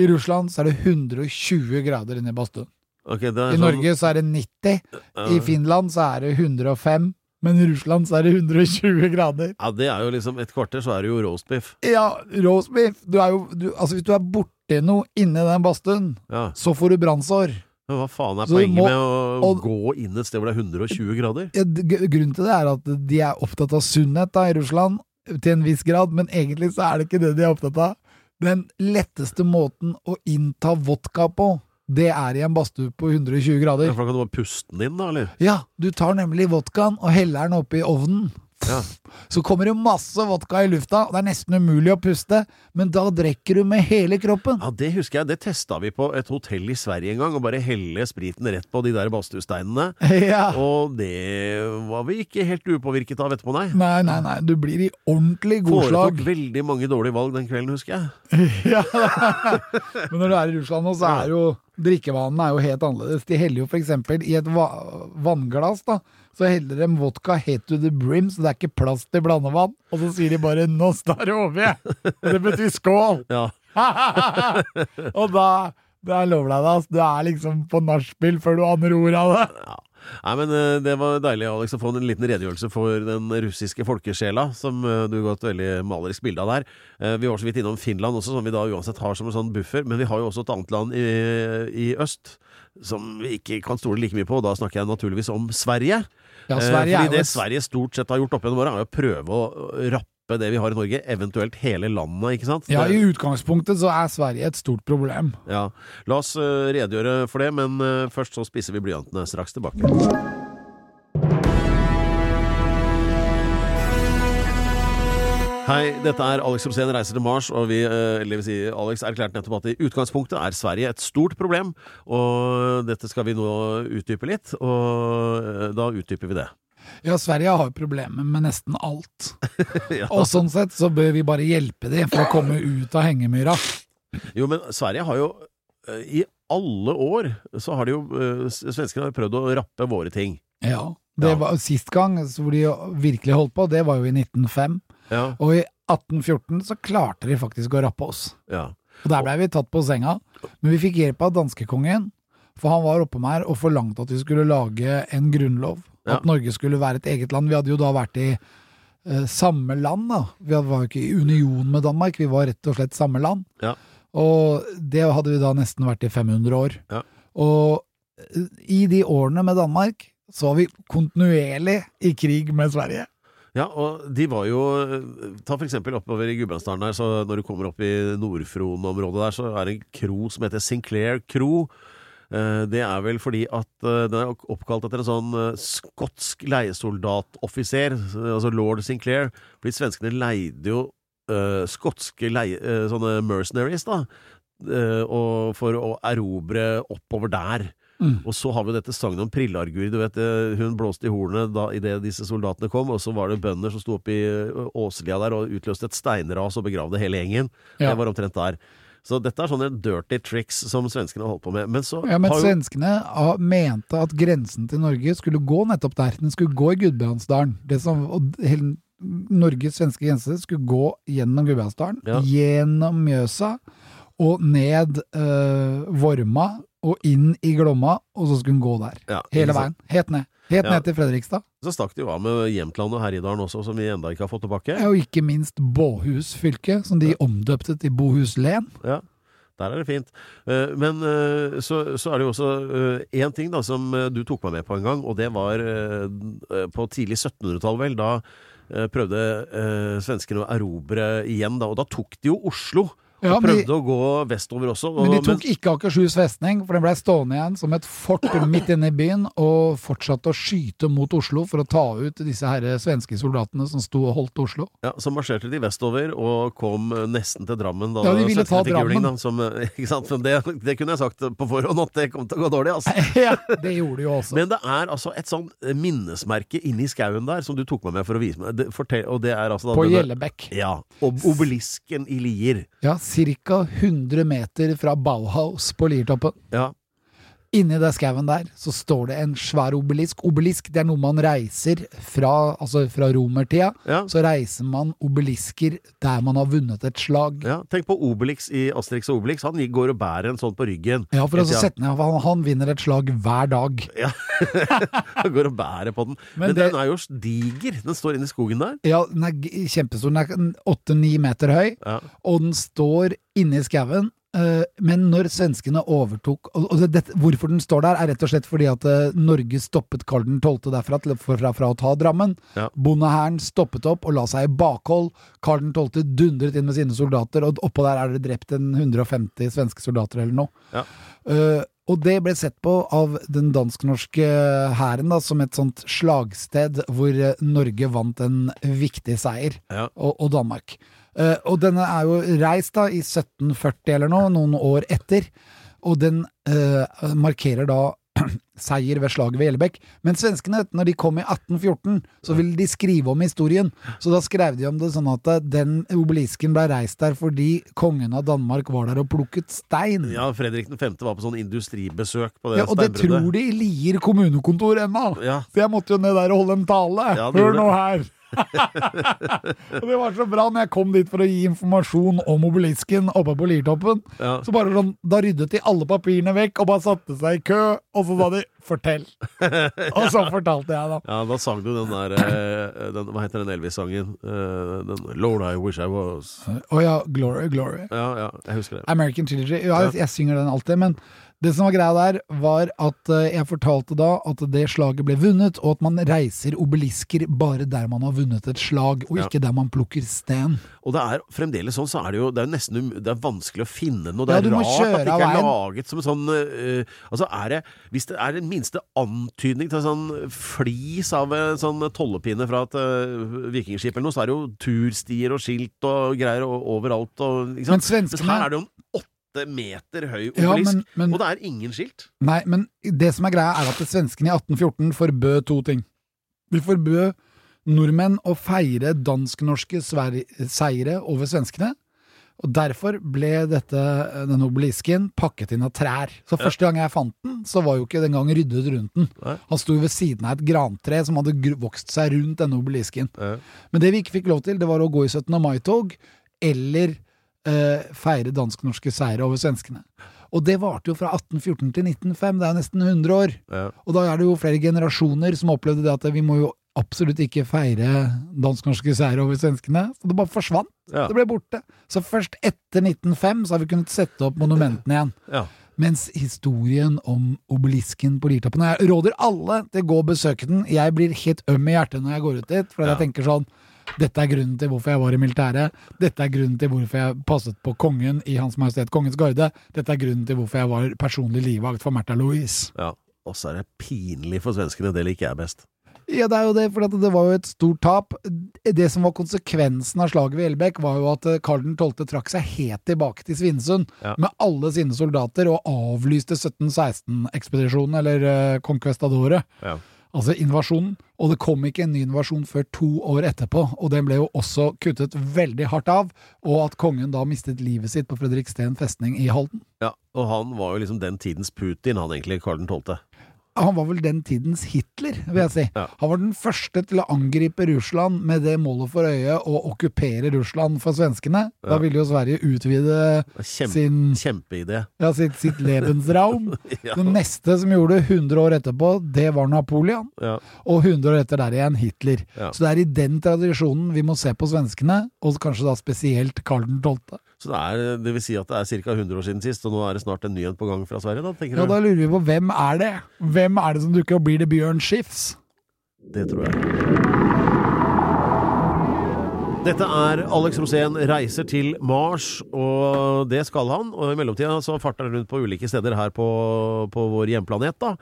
I Russland så er det 120 grader inne i badstuen. Okay, I sånn- Norge så er det 90. I Finland så er det 105. Men i Russland så er det 120 grader. Ja, det er jo liksom Et kvarter så er det jo roastbiff. Ja, roastbiff. Du er jo du, Altså, hvis du er borti noe inni den badstuen, Ja. så får du brannsår. Men hva faen er Så poenget må- med å og- gå inn et sted hvor det er 120 grader? Ja, Grunnen til det er at de er opptatt av sunnhet da, i Russland, til en viss grad, men egentlig så er det ikke det de er opptatt av. Den letteste måten å innta vodka på, det er i en badstue på 120 Ja, grader. for da kan du bare puste den inn, da, eller? Ja, du tar nemlig vodkaen og heller den oppi ovnen. Ja. Så kommer det masse vodka i lufta, og det er nesten umulig å puste, men da drikker du med hele kroppen. Ja, Det husker jeg. Det testa vi på et hotell i Sverige en gang. og bare helle spriten rett på de der badstuesteinene. Ja. Og det var vi ikke helt upåvirket av etterpå, nei. Nei, nei, nei, du blir i ordentlig godslag. Foretok veldig mange dårlige valg den kvelden, husker jeg. Ja. Men når du er i Russland nå, så er jo drikkevanene er jo helt annerledes. De heller jo eksempel i et va vannglass, da. Så heller de vodka helt to the brim, så det er ikke plass til blandevann. Og så sier de bare 'nå står det over', igjen!» Og det betyr skål! Ja. og da det lover deg, altså. du er liksom på nachspiel før du aner ordet av det. Nei, men eh, Det var deilig Alex, å få en liten redegjørelse for den russiske folkesjela, som eh, du ga et veldig malerisk bilde av der. Eh, Vi var så vidt innom Finland også, som vi da uansett har som en sånn buffer. Men vi har jo også et annet land i, i øst som vi ikke kan stole like mye på. og Da snakker jeg naturligvis om Sverige. Ja, Eh, Sverige er Fordi det Sverige stort sett har gjort opp gjennom åra, er å prøve å rappe det vi har i Norge, eventuelt hele landet, ikke sant? Ja, I utgangspunktet så er Sverige et stort problem. Ja, La oss eh, redegjøre for det, men eh, først så spisser vi blyantene. Straks tilbake. Hei, dette er Alex Rosén reiser til Mars, og vi, eh, eller vil si, Alex erklærte nettopp at i utgangspunktet er Sverige et stort problem, og dette skal vi nå utdype litt, og eh, da utdyper vi det. Ja, Sverige har jo problemer med nesten alt. Ja. Og sånn sett så bør vi bare hjelpe dem for å komme ut av hengemyra. Jo, men Sverige har jo eh, i alle år så har de jo Svenskene har prøvd å rappe våre ting. Ja. Det var Sist gang hvor de virkelig holdt på, det var jo i 1905. Ja. Og i 1814 så klarte de faktisk å rappe oss. ja. Og der blei vi tatt på senga. Men vi fikk hjelp av danskekongen, for han var oppe med her og forlangte at vi skulle lage en grunnlov. Ja. At Norge skulle være et eget land. Vi hadde jo da vært i eh, samme land, da. Vi var jo ikke i union med Danmark, vi var rett og slett samme land. Ja. Og det hadde vi da nesten vært i 500 år. Ja. Og eh, i de årene med Danmark så var vi kontinuerlig i krig med Sverige. Ja, og de var jo Ta for eksempel oppover i Gudbrandsdalen der, så når du kommer opp i Nord-Fron-området der, så er det en kro som heter Sinclair Kro. Eh, Det er vel fordi at eh, den er oppkalt etter en sånn eh, skotsk leiesoldatoffiser, altså lord Sinclair. Fordi svenskene leide jo uh, skotske leie, uh, sånne mercenaries, da. uh, for å erobre oppover der. Og så har vi dette sagnet om Prillargur. Du vet, eh, hun blåste i hornet da idet disse soldatene kom, og så var det bønder som sto oppe i Åselia åslia der og utløste et steinras og begravde hele gjengen. Ja. Det var omtrent der. Så dette er sånne dirty tricks som svenskene holdt på med. Men så Ja, men har jo svenskene ah, mente at grensen til Norge skulle gå nettopp der. Den skulle gå i Gudbrandsdalen. Det som, og hele Norges svenske grense skulle gå gjennom Gudbrandsdalen, Ja. gjennom Mjøsa og ned uh, Vorma og inn i Glomma, og så skulle hun gå der. ja, Hele veien. Helt ned. Helt Ja. ned til Fredrikstad. Så stakk de jo av med Jämtland og Herjedalen også, som vi enda ikke har fått tilbake. Ja, Og ikke minst Båhus fylke, som de omdøpte til Bohuslen. Ja, der er det fint. Eh, Men eh, så, så er det jo også én ting da som du tok meg med på en gang, og det var på tidlig 1700-tall, vel. Da prøvde svenskene å erobre igjen, da. Og da tok de jo Oslo. Ja, og prøvde de- å gå vestover også. Og, Men de tok ikke Akershus festning, for den blei stående igjen som et fort midt inne i byen, og fortsatte å skyte mot Oslo for å ta ut disse her svenske soldatene som sto og holdt Oslo. ja, så marsjerte de vestover og kom nesten til Drammen. Da Ja, de ville ta Drammen. Da, som, eh, det, det kunne jeg sagt på forhånd at det kom til å gå dårlig. Altså. Ja, det gjorde de jo også. Men det er altså et sånn minnesmerke inni skauen der som du tok meg med for å vise meg. Det, fortell, og det er altså da På Gjellebekk. Ja. Og obelisken i Lier. Ja, ca. 100 meter fra Bauhaus på Liertoppen. Ja. Inni det skauen der så står det en svær obelisk. Obelisk det er noe man reiser fra, altså fra romertida. Ja. Så reiser man obelisker der man har vunnet et slag. ja. Tenk på Obelix i Asterix og Obelix. Han går og bærer en sånn på ryggen. Ja, for altså, sette ned, han, han vinner et slag hver dag. Ja, Han går og bærer på den. Men, Men det- den er jo diger. Den står inne i skogen der. Ja, den er kjempestor. Den er åtte-ni meter høy, Ja. og den står inne i skauen. Eh, Men når svenskene overtok og det, Hvorfor den står der, er rett og slett fordi at eh, Norge stoppet Karl 12. derfra til, fra, fra å ta Drammen. Ja. Bondehæren stoppet opp og la seg i bakhold. Karl 12. dundret inn med sine soldater, og oppå der er det drept en 150 svenske soldater eller noe. Ja. Uh, og det ble sett på av den dansk-norske hæren da, som et sånt slagsted hvor Norge vant en viktig seier, Ja. og, og Danmark. Eh, og denne er jo reist da i 1740 eller noe, noen år etter, og den eh, markerer da seier ved slaget ved Gjellebekk. Men svenskene, når de kom i 1814, så ville de skrive om historien. Så da skrev de om det sånn at eh, den obelisken ble reist der fordi kongen av Danmark var der og plukket stein. ja, Fredrik 5. var på sånn industribesøk på det Ja, og det tror de i Lier kommunekontor ennå! Ja. Så jeg måtte jo ned der og holde en tale. Ja, Hør nå her! Og det var så bra når jeg kom dit for å gi informasjon om obelisken oppe på Liertoppen. Ja. Så bare sånn, Da ryddet de alle papirene vekk og bare satte seg i kø, og så sa de fortell. Og så fortalte jeg, da. Ja, da sang du den der eh, den, Hva heter den Elvis-sangen? Eh, den Lord, I wish I was Å ja, glory, glory. Ja, ja, jeg husker det. American Trilogy. Ja, jeg, jeg synger den alltid, men det som var greia der, var at eh, jeg fortalte da at det slaget ble vunnet, og at man reiser obelisker bare der man har vunnet et slag, og Ja. ikke der man plukker sten. Og det er fremdeles sånn, så er det jo Det er nesten um, Det er vanskelig å finne noe. Det er ja, rart at det ikke er laget som en sånn uh, Altså, er det Hvis det er den minste antydning til en sånn flis av en sånn tollepinne fra et uh, vikingskip eller noe, så er det jo turstier og skilt og greier og, overalt og? Men svenskene- Men her er det jo en åtte meter høy Ja, obelisk, men- men- og det er ingen skilt. Nei, men det som er greia, er at svenskene i 1814 forbød to ting. De forbød nordmenn å feire dansk-norske seire over svenskene. Og derfor ble dette, denne obelisken pakket inn av trær. Så første gang jeg fant den, så var jo ikke den gang ryddet rundt den. Nei. Han sto ved siden av et grantre som hadde vokst seg rundt denne obelisken. Ja. Men det vi ikke fikk lov til, det var å gå i 17. mai-tog, eller eh, feire dansk-norske seire over svenskene. Og det varte jo fra 1814 til 1905, det er jo nesten 100 år. Ja. Og da er det jo flere generasjoner som opplevde det at vi må jo absolutt ikke feire dansk-norske seire over svenskene. Så det bare forsvant. Ja. Det ble borte. Så først etter 1905 så har vi kunnet sette opp monumentene igjen. Ja. Mens historien om obelisken på Lirtoppen Jeg råder alle til å gå og besøke den. Jeg blir helt øm i hjertet når jeg går ut dit, for Ja. jeg tenker sånn dette er grunnen til hvorfor jeg var i militæret. Dette er grunnen til hvorfor jeg passet på kongen i Hans Majestet Kongens Garde. Dette er grunnen til hvorfor jeg var personlig livvakt for Märtha Louise. ja. Og så er det pinlig for svenskene. Det liker jeg best. Ja, det er jo det, for det var jo et stort tap. Det som var konsekvensen av slaget ved Elbek, var jo at eh, Karl 12. trakk seg helt tilbake til Svinesund Ja. med alle sine soldater og avlyste 1716-ekspedisjonen, eller uh, Conquestadore. Ja. Altså invasjonen. Og det kom ikke en ny invasjon før to år etterpå, og den ble jo også kuttet veldig hardt av. Og at kongen da mistet livet sitt på Fredriksten festning i Halden. Ja, og han var jo liksom den tidens Putin, han egentlig, Karl 12. Han var vel den tidens Hitler, vil jeg si. Ja. Han var den første til å angripe Russland med det målet for øye å okkupere Russland for svenskene. Da ville jo Sverige utvide Kjempe, sin, Kjempeidé. ja, sitt, sitt Lebensraum. Ja. Det neste som gjorde det 100 år etterpå, det var Napoleon. Og 100 år etter der igjen Hitler. Så det er i den tradisjonen vi må se på svenskene, og kanskje da spesielt Karl 12. Så det, er, det vil si at det er ca. 100 år siden sist, og nå er det snart en ny en på gang fra Sverige, da, tenker Ja, du? da lurer vi på hvem er det? Hvem er det som dukker opp? Blir det Bjørn Skifs? Det tror jeg. Dette er Alex Rosén reiser til Mars, og det skal han. Og i mellomtida så farter han rundt på ulike steder her på, på vår hjemplanet, da.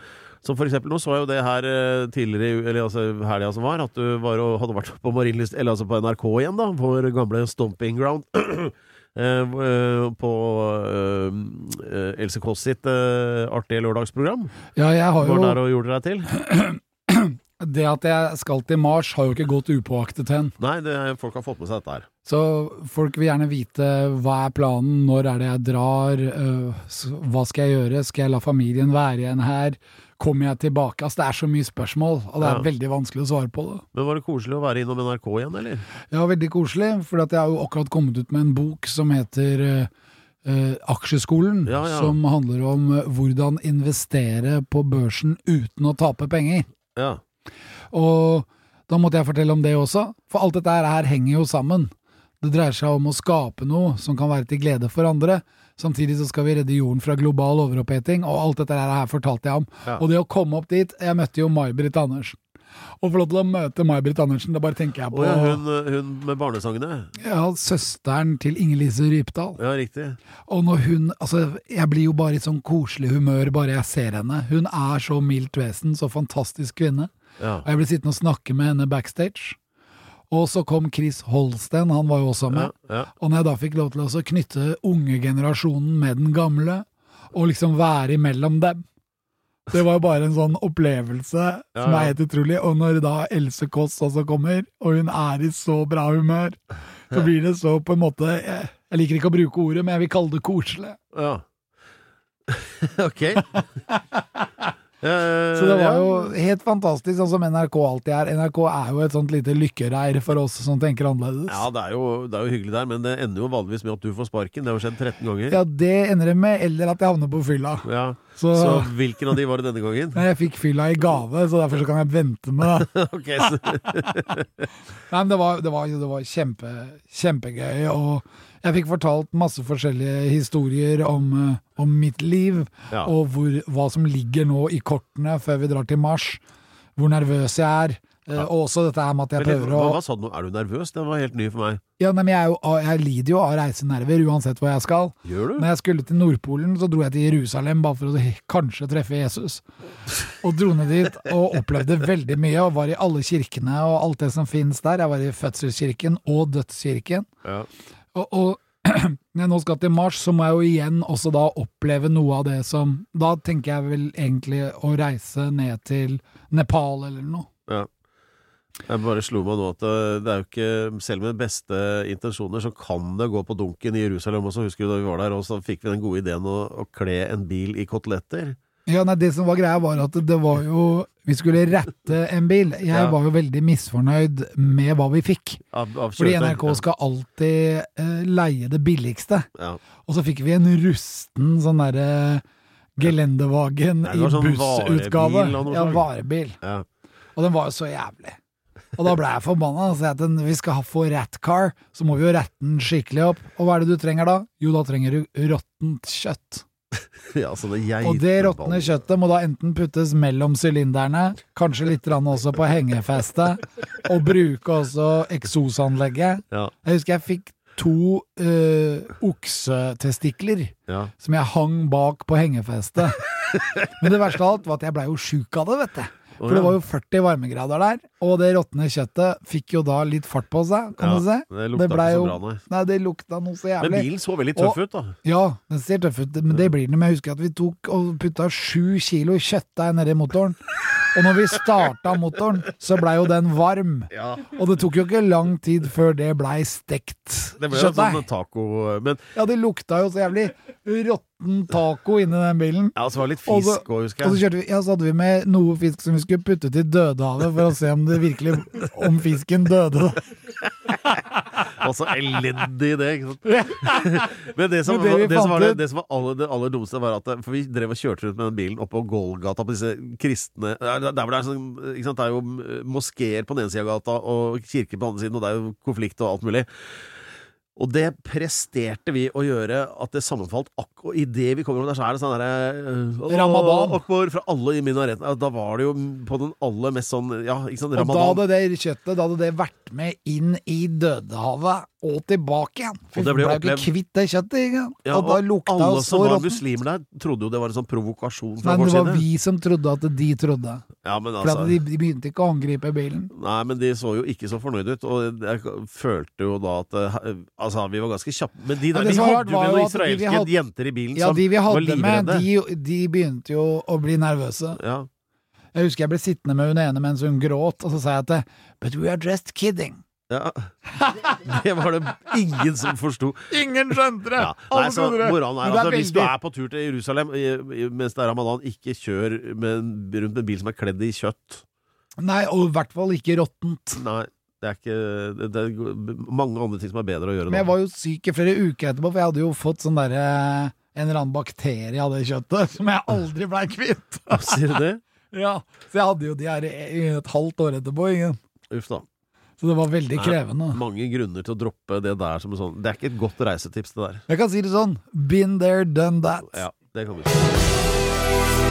Som for eksempel, nå så jeg jo det her eh, tidligere, eller altså helga som var, at du var og hadde vært på Marienlyst, eller altså på NRK igjen, da. Vår gamle stomping ground. Eh, eh, på eh, Else Kåss sitt artige lørdagsprogram. Ja, jeg har Var jo der og gjorde deg til. Det at jeg skal til Mars, har jo ikke gått upåaktet hen. Nei, det, folk har fått med seg dette her. Så folk vil gjerne vite hva er planen, når er det jeg drar, hva skal jeg gjøre, skal jeg la familien være igjen her, kommer jeg tilbake? Altså det er så mye spørsmål, og det er Ja. veldig vanskelig å svare på det. Men var det koselig å være innom NRK igjen, eller? Ja, veldig koselig, for jeg har jo akkurat kommet ut med en bok som heter øh, øh, Aksjeskolen, Ja, ja. som handler om øh, hvordan investere på børsen uten å tape penger. Ja. Og da måtte jeg fortelle om det også, for alt dette her henger jo sammen. Det dreier seg om å skape noe som kan være til glede for andre. Samtidig så skal vi redde jorden fra global overoppheting, og alt dette her fortalte jeg om. Ja. Og det å komme opp dit Jeg møtte jo May-Britt Andersen. Å få lov til å møte May-Britt Andersen, det bare tenker jeg på ja, hun, hun med barnesangene? ja, søsteren til Inger-Lise Rypdal. Ja, riktig. Og når hun Altså, jeg blir jo bare i sånn koselig humør bare jeg ser henne. Hun er så mildt vesen, så fantastisk kvinne. Ja. Og jeg ble sittende og snakke med henne backstage. Og så kom Chris Holsten, han var jo også med. ja. Og når jeg da fikk lov til å knytte unge generasjonen med den gamle, og liksom være imellom dem Det var jo bare en sånn opplevelse som ja. er helt utrolig. Og når da Else Kåss også kommer, og hun er i så bra humør, så blir det så på en måte Jeg, jeg liker ikke å bruke ordet, men jeg vil kalle det koselig. ja. ok. Eh, Så det var jo helt fantastisk, sånn som NRK alltid er. NRK er jo et sånt lite lykkereir for oss som tenker annerledes. Ja, det er, jo, det er jo hyggelig der, men det ender jo vanligvis med at du får sparken. Det har jo skjedd 13 ganger. Ja, det ender det med, eller at jeg havner på fylla. Ja. Så, Så hvilken av de var det denne gangen? Jeg fikk fylla i gave, så derfor så kan jeg vente med det. Ok, så, Nei, men det var, det var, det var kjempe, kjempegøy, og jeg fikk fortalt masse forskjellige historier om, eh, om mitt liv, Ja. og hvor, hva som ligger nå i kortene før vi drar til Mars. Hvor nervøs jeg er. Ja. Og også dette her med at jeg Men prøver hva, å hva sa du nå? Er du nervøs? Den var helt ny for meg. Ja, nei, men jeg, er jo, jeg lider jo av reisenerver uansett hvor jeg skal. Gjør du? Når jeg skulle til Nordpolen, så dro jeg til Jerusalem bare for å kanskje treffe Jesus. Og dro ned dit og opplevde veldig mye, og var i alle kirkene og alt det som finnes der. Jeg var i fødselskirken og dødskirken. Ja. Og, og når jeg nå skal til Mars, så må jeg jo igjen også da oppleve noe av det som Da tenker jeg vel egentlig å reise ned til Nepal eller noe. Ja. Jeg bare slo meg nå at eh, det er jo ikke Selv med beste intensjoner, så kan det gå på dunken i Jerusalem også. Husker du da vi var der, og så fikk vi den gode ideen å, å kle en bil i koteletter? Ja, nei, Det som var greia, var at det var jo Vi skulle rette en bil. Jeg Ja. var jo veldig misfornøyd med hva vi fikk. Av, av Fordi. NRK skal alltid eh, leie det billigste. ja. Og så fikk vi en rusten sånn derre gelendevagen i sånn bussutgave. varebil Ja, varebil. Ja. Og den var jo så jævlig. Og da ble jeg forbanna. Så jeg at vi skal få ratcar, så må vi jo rette den skikkelig opp. Og hva er det du trenger da? Jo, da trenger du råttent kjøtt. Ja, det Og det råtne kjøttet må da enten puttes mellom sylinderne, kanskje litt også på hengefestet, og bruke også eksosanlegget. Ja, Jeg husker jeg fikk to øh, oksetestikler ja. som jeg hang bak på hengefestet. Men det verste av alt var at jeg blei jo sjuk av det, vet du. For det var jo 40 varmegrader der, og det råtne kjøttet fikk jo da litt fart på seg, kan Ja, du se. det lukta ikke ble så jo, bra, nei. nei, det lukta noe så jævlig. Men bilen så veldig tøff Og- ut, da. Ja, den ser tøff ut, men det blir den. Men jeg husker at vi tok og putta sju kilo kjøttdeig nedi motoren. Og når vi starta motoren, så blei jo den varm. Ja. Og det tok jo ikke lang tid før det blei stekt Det ble jo sånn taco Men Ja, det lukta jo så jævlig råtten taco inni den bilen. ja, og så var det litt fisk òg, husker Og så jeg. vi, ja, så hadde vi med noe fisk som vi skulle putte til Dødehavet for å se om det virkelig Om fisken døde. Og så elendig det, ikke sant. Men det som, det det som var, det, det som var aller, det aller dummeste, var at For vi drev og kjørte rundt med den bilen oppå Golgata på disse kristne Der der hvor det er sånn sant, Det er jo eh, moskeer på den ene sida av gata og kirker på den andre siden, og det er jo konflikt og alt mulig. Og det presterte vi å gjøre at det sammenfalt akkurat idet vi kommer over der, så er det sånn derre Ramadan. Akbar fra alle i minareten. Ja, Da var det jo på den aller mest sånn Ja, ikke sant, Og da hadde det kjøttet Da hadde det vært med inn i Dødehavet og tilbake igjen. For Og ble ble jo ikke kvitt det kjøttet. Ikke? Ja, og da lukta alle som var råttent. muslimer der, trodde jo det var en sånn provokasjon fra Men det var vi som trodde at de trodde. Ja, men For altså at de, de begynte ikke å angripe bilen. Nei, men de så jo ikke så fornøyd ut, og jeg følte jo da at eh, Altså, vi var ganske kjappe. Men de der, ja, vi hadde jo med noen de israelske hadde- jenter i bilen Ja, som de vi var hadde med, de, de begynte jo å bli nervøse. Ja. Jeg husker jeg ble sittende med hun ene mens hun gråt, og så sa jeg til But we are just kidding. Ja. Det var det ingen som forsto. Ingen skjønte det! Ja. Nei, så er er altså, hvis du er på tur til Jerusalem i- i- mens det er ramadan, ikke kjør med, rundt med en bil som er kledd i kjøtt. Nei, og i hvert fall ikke råttent. Nei, det er ikke Det, det er mange andre ting som er bedre å gjøre Men jeg var jo syk i flere uker etterpå, for jeg hadde jo fått sånn derre En eller annen bakterie av det kjøttet som jeg aldri blei kvitt. Sier du det? Ja, Så jeg hadde jo diaré i et halvt år etterpå. Ingen. Uff da. Så det var veldig krevende. Mange grunner til å droppe det der som sånn Det er ikke et godt reisetips, det der. Jeg kan si det sånn. Been there, done that. Ja, det kan du si.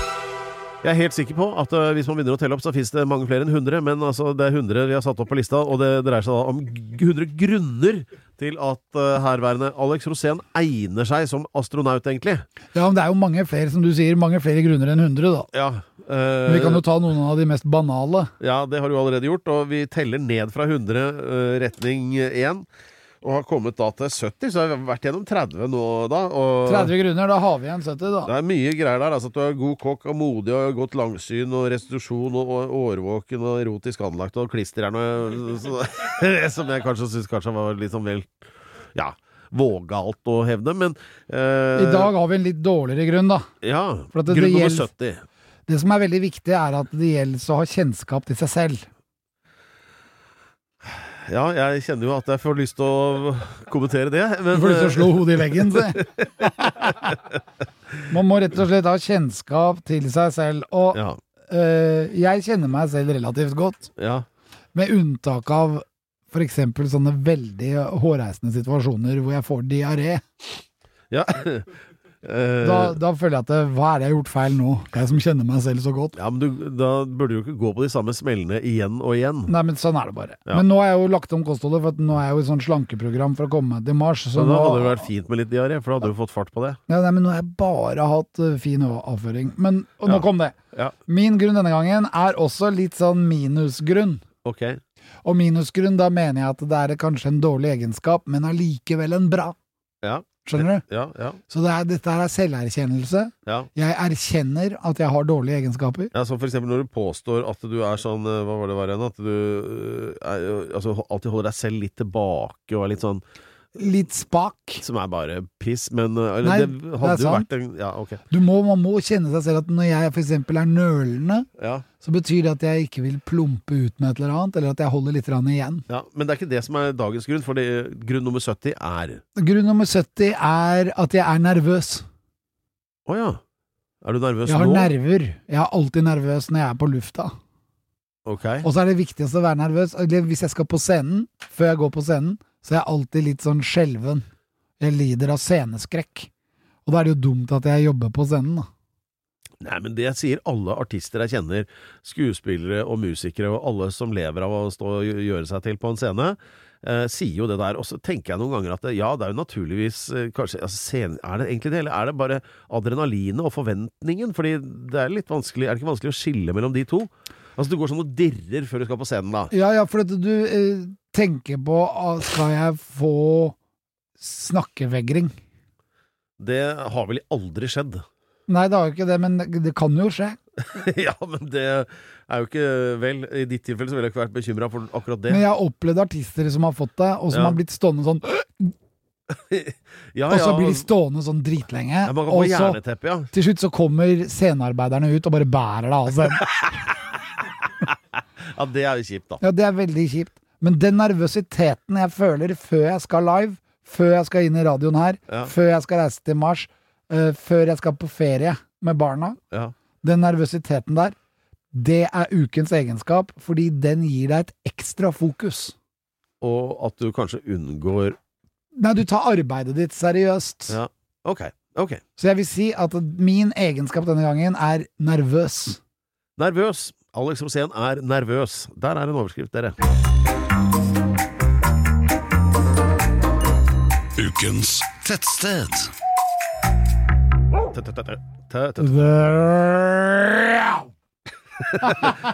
Jeg er helt sikker på at uh, hvis man begynner å telle opp, så finnes det mange flere enn 100. Men altså, det er 100 vi har satt opp på lista, og det dreier seg da om 100 grunner til at uh, herværende Alex Rosén egner seg som astronaut, egentlig. Ja, men det er jo mange flere, som du sier, mange flere grunner enn 100, da. Ja, uh, Men vi kan jo ta noen av de mest banale. ja, det har du allerede gjort, og vi teller ned fra 100 øh, retning 1. Og har kommet da til 70, så har vi vært gjennom 30 nå da. Og 30 grunner, da har vi igjen 70, da. Det er mye greier der. altså At du er god kokk og modig og godt langsyn og restitusjon og, og årvåken og erotisk anlagt og klisterjern og så, Som jeg kanskje syns kanskje var litt sånn vel Ja, vågalt å hevne, men eh, I dag har vi en litt dårligere grunn, da. Ja. Grunn det nummer 70. Det som er veldig viktig, er at det gjelder å ha kjennskap til seg selv. Ja, jeg kjenner jo at jeg får lyst til å kommentere det. Du får lyst til å slå hodet i veggen. Man må rett og slett ha kjennskap til seg selv. Og ja, øh, jeg kjenner meg selv relativt godt, ja. med unntak av eksempel sånne veldig hårreisende situasjoner hvor jeg får diaré. ja. Eh, Da, da føler jeg at det, hva er det jeg har gjort feil nå? Jeg som kjenner meg selv så godt. ja, men du, da burde du jo ikke gå på de samme smellene igjen og igjen. Nei, men sånn er det bare. Ja. Men nå har jeg jo lagt om kostholdet, for nå er jeg jo i sånn slankeprogram for å komme meg til Mars. Så men da nå, hadde det vært fint med litt diaré, for da hadde du fått fart på det. ja, nei, men nå har jeg bare hatt uh, fin avføring. Men og Ja. nå kom det. Ja, Min grunn denne gangen er også litt sånn minusgrunn. ok. Og minusgrunn, da mener jeg at det er kanskje en dårlig egenskap, men allikevel en bra. Ja, Skjønner du? ja, ja. Så det er, dette er selverkjennelse. ja. Jeg erkjenner at jeg har dårlige egenskaper. Ja, Som eksempel når du påstår at du er sånn eh, Hva var det var igjen? At du eh, er, altså, alltid holder deg selv litt tilbake og er litt sånn Litt spak. Som er bare piss, men eh, eller, Nei, det det er jo vært en Ja, ok. Du må, man må kjenne seg selv at når jeg eksempel er nølende, Ja, så betyr det at jeg ikke vil plumpe ut med et eller annet, eller at jeg holder litt igjen. ja. Men det er ikke det som er dagens grunn, for det, grunn nummer 70 er Grunn nummer 70 er at jeg er nervøs. Å ja. Er du nervøs nå? Jeg har nå? nerver. Jeg er alltid nervøs når jeg er på lufta. Okay. Og så er det viktigste å være nervøs. Hvis jeg skal på scenen, før jeg går på scenen, så jeg er alltid litt sånn skjelven. Jeg lider av sceneskrekk. Og da er det jo dumt at jeg jobber på scenen, da. Nei, men det sier alle artister jeg kjenner, skuespillere og musikere og alle som lever av å stå og gjøre seg til på en scene, eh, sier jo det der. Og så tenker jeg noen ganger at det, ja, det er jo naturligvis eh, kanskje altså, scenen, Er det egentlig det, eller er det bare adrenalinet og forventningen? Fordi det er litt vanskelig Er det ikke vanskelig å skille mellom de to? Altså, du går sånn og dirrer før du skal på scenen, da. Ja, ja, for at du eh, tenker på ah, Skal jeg få snakkevegring? Det har vel aldri skjedd. Nei, det har jo ikke det, men det, kan jo skje. ja, men det er jo ikke Vel, i ditt tilfelle så ville jeg ikke vært bekymra for akkurat det. Men jeg har opplevd artister som har fått det, og som Ja. har blitt stående sånn ja, Og så ja, blir de stående sånn dritlenge. ja, og så ja. til slutt så kommer scenearbeiderne ut og bare bærer det av seg. Ja, det er jo kjipt, da. Ja, det er veldig kjipt. Men den nervøsiteten jeg føler før jeg skal live, før jeg skal inn i radioen her, Ja. før jeg skal reise til Mars, uh, før jeg skal på ferie med barna, Ja. den nervøsiteten der, det er ukens egenskap, fordi den gir deg et ekstra fokus. Og at du kanskje unngår Nei, du tar arbeidet ditt seriøst. Ja, ok. ok. Så jeg vil si at min egenskap denne gangen er nervøs. Nervøs. Alex Rosén er nervøs. Der er en overskrift, dere. Ukens tettsted.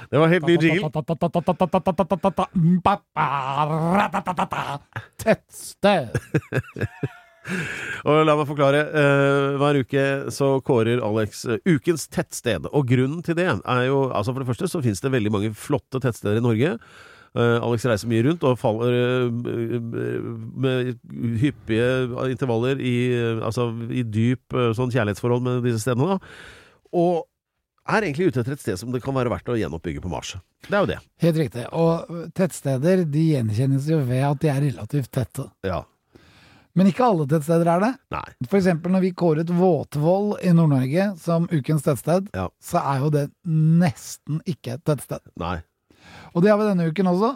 Det var helt ny jingle. Tettsted. Og la meg forklare. hver uke så kårer Alex ukens tettsted. Og grunnen til det er jo altså For det første så finnes det veldig mange flotte tettsteder i Norge. Eh, Alex reiser mye rundt og faller eh, med hyppige intervaller i, altså, i dyp eh, sånn kjærlighetsforhold med disse stedene. da. Og er egentlig ute etter et sted som det kan være verdt å gjenoppbygge på Mars. Det er jo det. Helt riktig. Og tettsteder de gjenkjennes jo ved at de er relativt tette. Ja. Men ikke alle tettsteder er det. Nei. For eksempel når vi kåret Våtvoll i Nord-Norge som ukens tettsted, Ja. så er jo det nesten ikke et tettsted. Nei. Og det har vi denne uken også.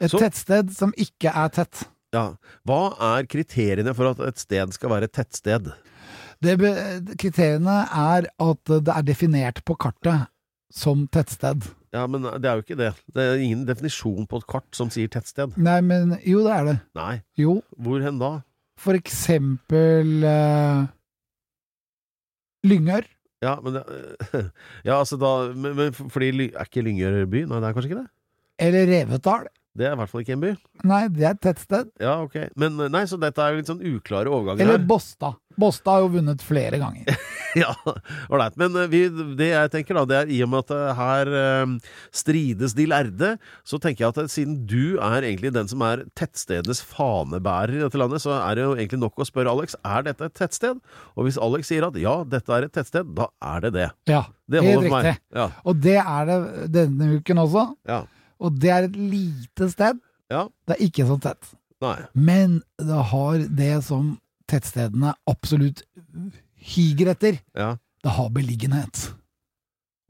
Et Så- tettsted som ikke er tett. Ja. Hva er kriteriene for at et sted skal være et tettsted? Det kriteriene er at det er definert på kartet som tettsted. Ja, men det er jo ikke det. Det er ingen definisjon på et kart som sier tettsted. Nei, men jo, det er det. Nei. Jo, Hvor hen da? for eksempel uh, Lyngør. Ja, men det, Ja, altså da men, men fordi Ly- Er ikke Lyngør by? Nei, det er kanskje ikke det? Eller Revetal. Det er i hvert fall ikke en by. Nei, det er et tettsted. Ja, ok. Men nei, så dette er jo litt sånn uklare overganger Eller her. Båstad. Båstad har jo vunnet flere ganger. Ja, ålreit. Men eh, vi, det jeg tenker da, det er i og med at eh, her eh, strides de lærde, så tenker jeg at siden du er egentlig den som er tettstedenes fanebærer i dette landet, så er det jo egentlig nok å spørre Alex er dette et tettsted. Og hvis Alex sier at ja, dette er et tettsted, da er det det. Ja, Det helt riktig. Ja, Og det er det denne uken også. ja, Og det er et lite sted. ja. Det er ikke så tett. Nei. Men det har det som tettstedene absolutt higer etter. Ja. Det har beliggenhet.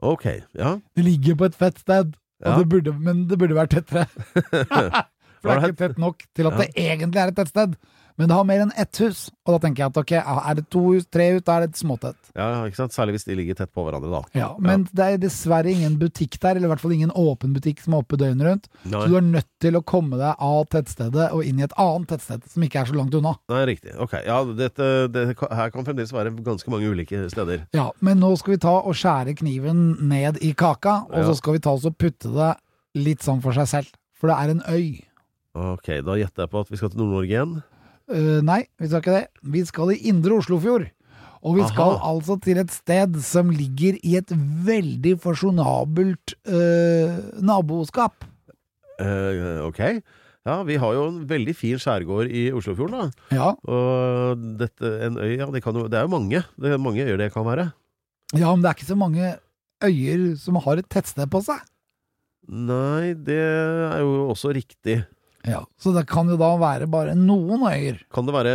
Ok. Ja. Det ligger på et fett sted, Ja. det burde, men det burde vært tettere. For det er Alright. ikke tett nok til at det egentlig er et tettsted. Men det har mer enn ett hus, og da tenker jeg at ok, er det to hus, tre hus, da er det et småtett. ja, ikke sant? Særlig hvis de ligger tett på hverandre, da. Ja, men det er dessverre ingen butikk der, eller i hvert fall ingen åpen butikk som er oppe døgnet rundt. Nei. Så du er nødt til å komme deg av tettstedet og inn i et annet tettsted som ikke er så langt unna. Nei, riktig. Ok. Ja, dette, det, her kan fremdeles være ganske mange ulike steder. Ja, men nå skal vi ta og skjære kniven ned i kaka, og Ja. så skal vi ta oss og putte det litt sånn for seg selv. For det er en øy. Ok, da gjetter jeg på at vi skal til Nord-Norge igjen. Eh, nei, vi skal ikke det. Vi skal i Indre Oslofjord. Og vi skal Aha. altså til et sted som ligger i et veldig fasjonabelt uh, naboskap. Uh, ok. Ja, vi har jo en veldig fin skjærgård i Oslofjorden, da. Ja, Og dette, en øy, ja, det, kan jo, det er jo mange. Det er mange øyer det kan være. ja, men det er ikke så mange øyer som har et tettsted på seg. Nei, det er jo også riktig. Ja, Så det kan jo da være bare noen øyer. Kan det være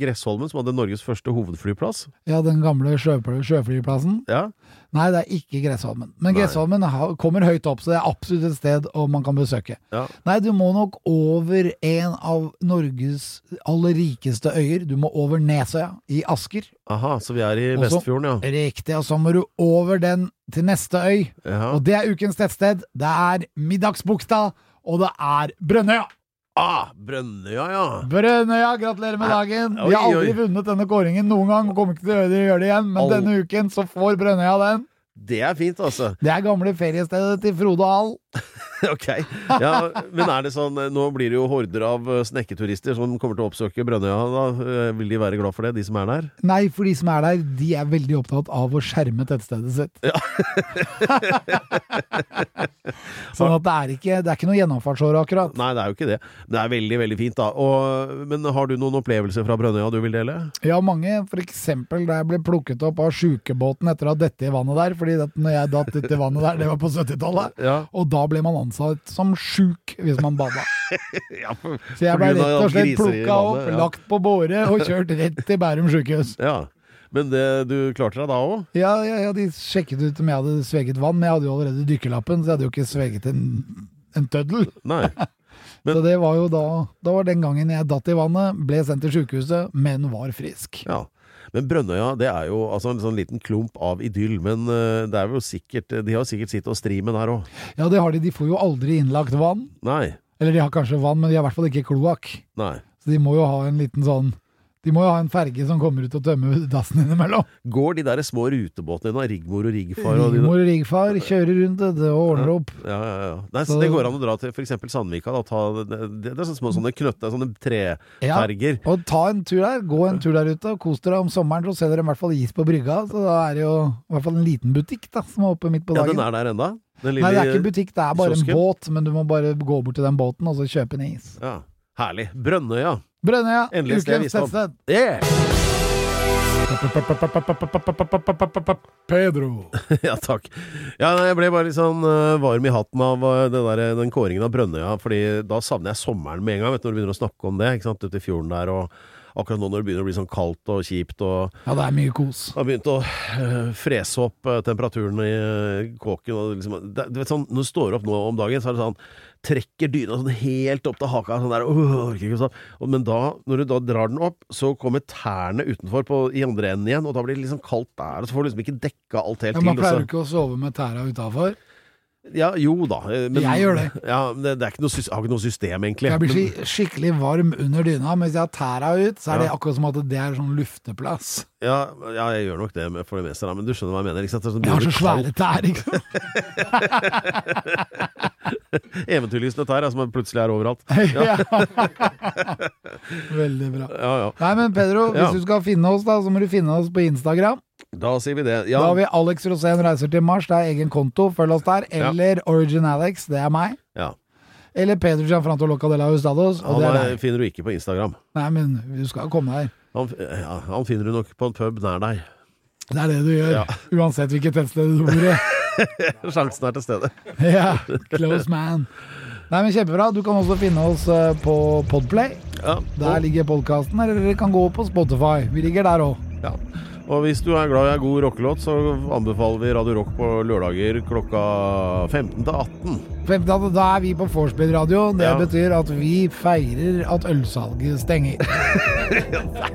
Gressholmen, som hadde Norges første hovedflyplass? Ja, den gamle sjø, sjøflyplassen. Ja. Nei, det er ikke Gressholmen. Men Nei. Gressholmen kommer høyt opp, så det er absolutt et sted man kan besøke. Ja. Nei, du må nok over en av Norges aller rikeste øyer. Du må over Nesøya i Asker. Aha, så vi er i Vestfjorden, ja. Riktig, og så må du over den til neste øy. ja. Og det er ukens tettsted. Det er Middagsbukta, og det er Brønnøya. Ah, Brønnøya, ja. Brønnøya, gratulerer med dagen! Vi har aldri vunnet denne kåringen noen gang, og kommer ikke til å gjøre det, igjen, men denne uken så får Brønnøya den. Det er fint, altså. Det er gamle feriestedet til Frode Hall. ok. Ja, men er det sånn Nå blir det jo horder av eh, snekketurister som kommer til å oppsøke Brønnøya. Da Eh, vil de være glad for det, de som er der? Nei, for de som er der, de er veldig opptatt av å skjerme tettstedet sitt. Ja. sånn at det er ikke, det er ikke noe gjennomfartsår akkurat. Nei, det er jo ikke det. Det er veldig, veldig fint, da. Og, men har du noen opplevelser fra Brønnøya du vil dele? Ja, mange, for eksempel da jeg ble plukket opp av sjukebåten etter å ha dette i vannet der, fordi det, når jeg datt uti vannet der, det var på 70-tallet, Ja. og da ble man ansatt som sjuk hvis man bada. ja for, Så jeg ble rett og slett plukka opp, ja. lagt på båre og kjørt rett til Bærum sjukehus. ja. Men det, du klarte deg da òg? Ja, ja, ja, de sjekket ut om jeg hadde sveget vann, men jeg hadde jo allerede dykkerlappen, så jeg hadde jo ikke sveget en, en tøddel. Nei. Men- så det var jo da Da var den gangen jeg datt i vannet, ble sendt til sjukehuset, men var frisk. Ja. Men Brønnøya det er jo altså en sånn liten klump av idyll. Men eh, det er jo sikkert De har jo sikkert sitt å stri med der òg. Ja, det har de. De får jo aldri innlagt vann. Nei. Eller de har kanskje vann, men de har i hvert fall ikke kloakk. Så de må jo ha en liten sånn De må jo ha en ferge som kommer ut og tømmer dassen innimellom. Går de der små rutebåtene dine, Rigmor og Rigfar og Rigmor og Rigfar kjører rundt det og ordner opp. Ja, ja, ja. Nei, så Så- det går an å dra til f.eks. Sandvika. Da, ta, det, det, er små sånne knøtte, sånne Ja. Og ta en tur der, gå en tur der ute, og kos dere om sommeren, så ser dere i hvert fall is på brygga. Så da er det jo i hvert fall en liten butikk da, som er oppe midt på dagen. Ja, den er der enda. Den Nei, det er ikke butikk, det er bare kiosken. en båt, men du må bare gå bort til den båten og så kjøpe en is. Ja, Herlig. Brønnøya. Brønnøya, Endelig sted ukens tettsted. Yeah! Pedro. ja, takk. Ja, nei, jeg ble bare litt sånn uh, varm i hatten av uh, det der, den kåringen av Brønnøya, fordi da savner jeg sommeren med en gang, vet du, når du begynner å snakke om det, ikke sant, ute i fjorden der, og akkurat nå når det begynner å bli sånn kaldt og kjipt, og Ja, det er mye kos. har begynt å uh, frese opp eh, temperaturen i eh, kåken, og liksom, det, du vet sånn, når du står opp nå om dagen, så er det sånn, trekker dyna sånn helt opp til haka, sånn der, øh, sånn. Men da, når du da drar den opp, så kommer tærne utenfor på, i andre enden igjen, og da blir det liksom kaldt der, og så får du liksom ikke dekka alt helt Ja, man til. Man pleier jo ikke å sove med tæra utafor. Ja, jo da. eh, Men, Jeg gjør det. Ja, det, det er ikke noe, har ikke noe system, egentlig. Jeg blir Men- skikkelig varm under dyna, men hvis jeg har tæra ut, så er det akkurat som at det er sånn lufteplass. ja, ja, jeg gjør nok det for det meste, da, men du skjønner hva jeg mener. Ikke sant? Sånn- Jeg har så svære tær, ikke sant? Eventyrlystne tær, som plutselig er overalt. Ja. Veldig bra. Ja, ja. Nei, men Pedro, hvis Ja. du skal finne oss, da, så må du finne oss på Instagram. Da sier vi det. Ja, Da har vi Alex Rosén reiser til Mars, det er egen konto, følg oss der. Ja. Eller Origin Alex, det er meg. ja. Eller Pedro Gianfranto Locadella Hustados, Han det er er, finner du ikke på Instagram. Nei, men du skal komme der. Han, ja, han finner du nok på en pub nær deg. Det er det du gjør, Ja. uansett hvilket tettsted du bor i. Sjansen er til stede. ja, close man. Nei, men Kjempebra. Du kan også finne oss eh, på Podplay. Ja. Der ligger podkasten, eller dere kan gå på Spotify. Vi ligger der òg. Og hvis du er glad i en god rockelåt, så anbefaler vi Radio Rock på lørdager klokka 15 til 18. Da er vi på Vorspiel radio. Det Ja. betyr at vi feirer at ølsalget stenger. Det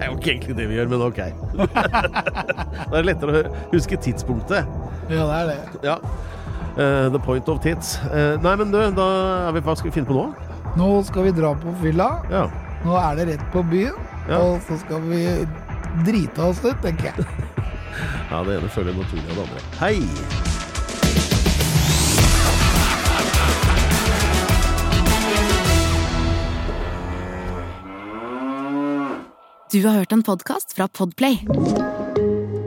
er jo ikke egentlig det vi gjør, men ok. det er lettere å huske tidspunktet. Ja, det er det. Ja. Uh, the point of tits. Uh, nei, men du, da er vi hva skal vi finne på nå? Nå skal vi dra på fylla. Ja. Nå er det rett på byen. Og så skal vi drite oss ut, tenker jeg. ja, det ene følger naturlig av det andre. Hei! Du har hørt en podkast fra Podplay.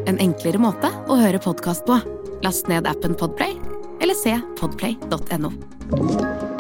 En enklere måte å høre podkast på. Last ned appen Podplay, eller se podplay.no.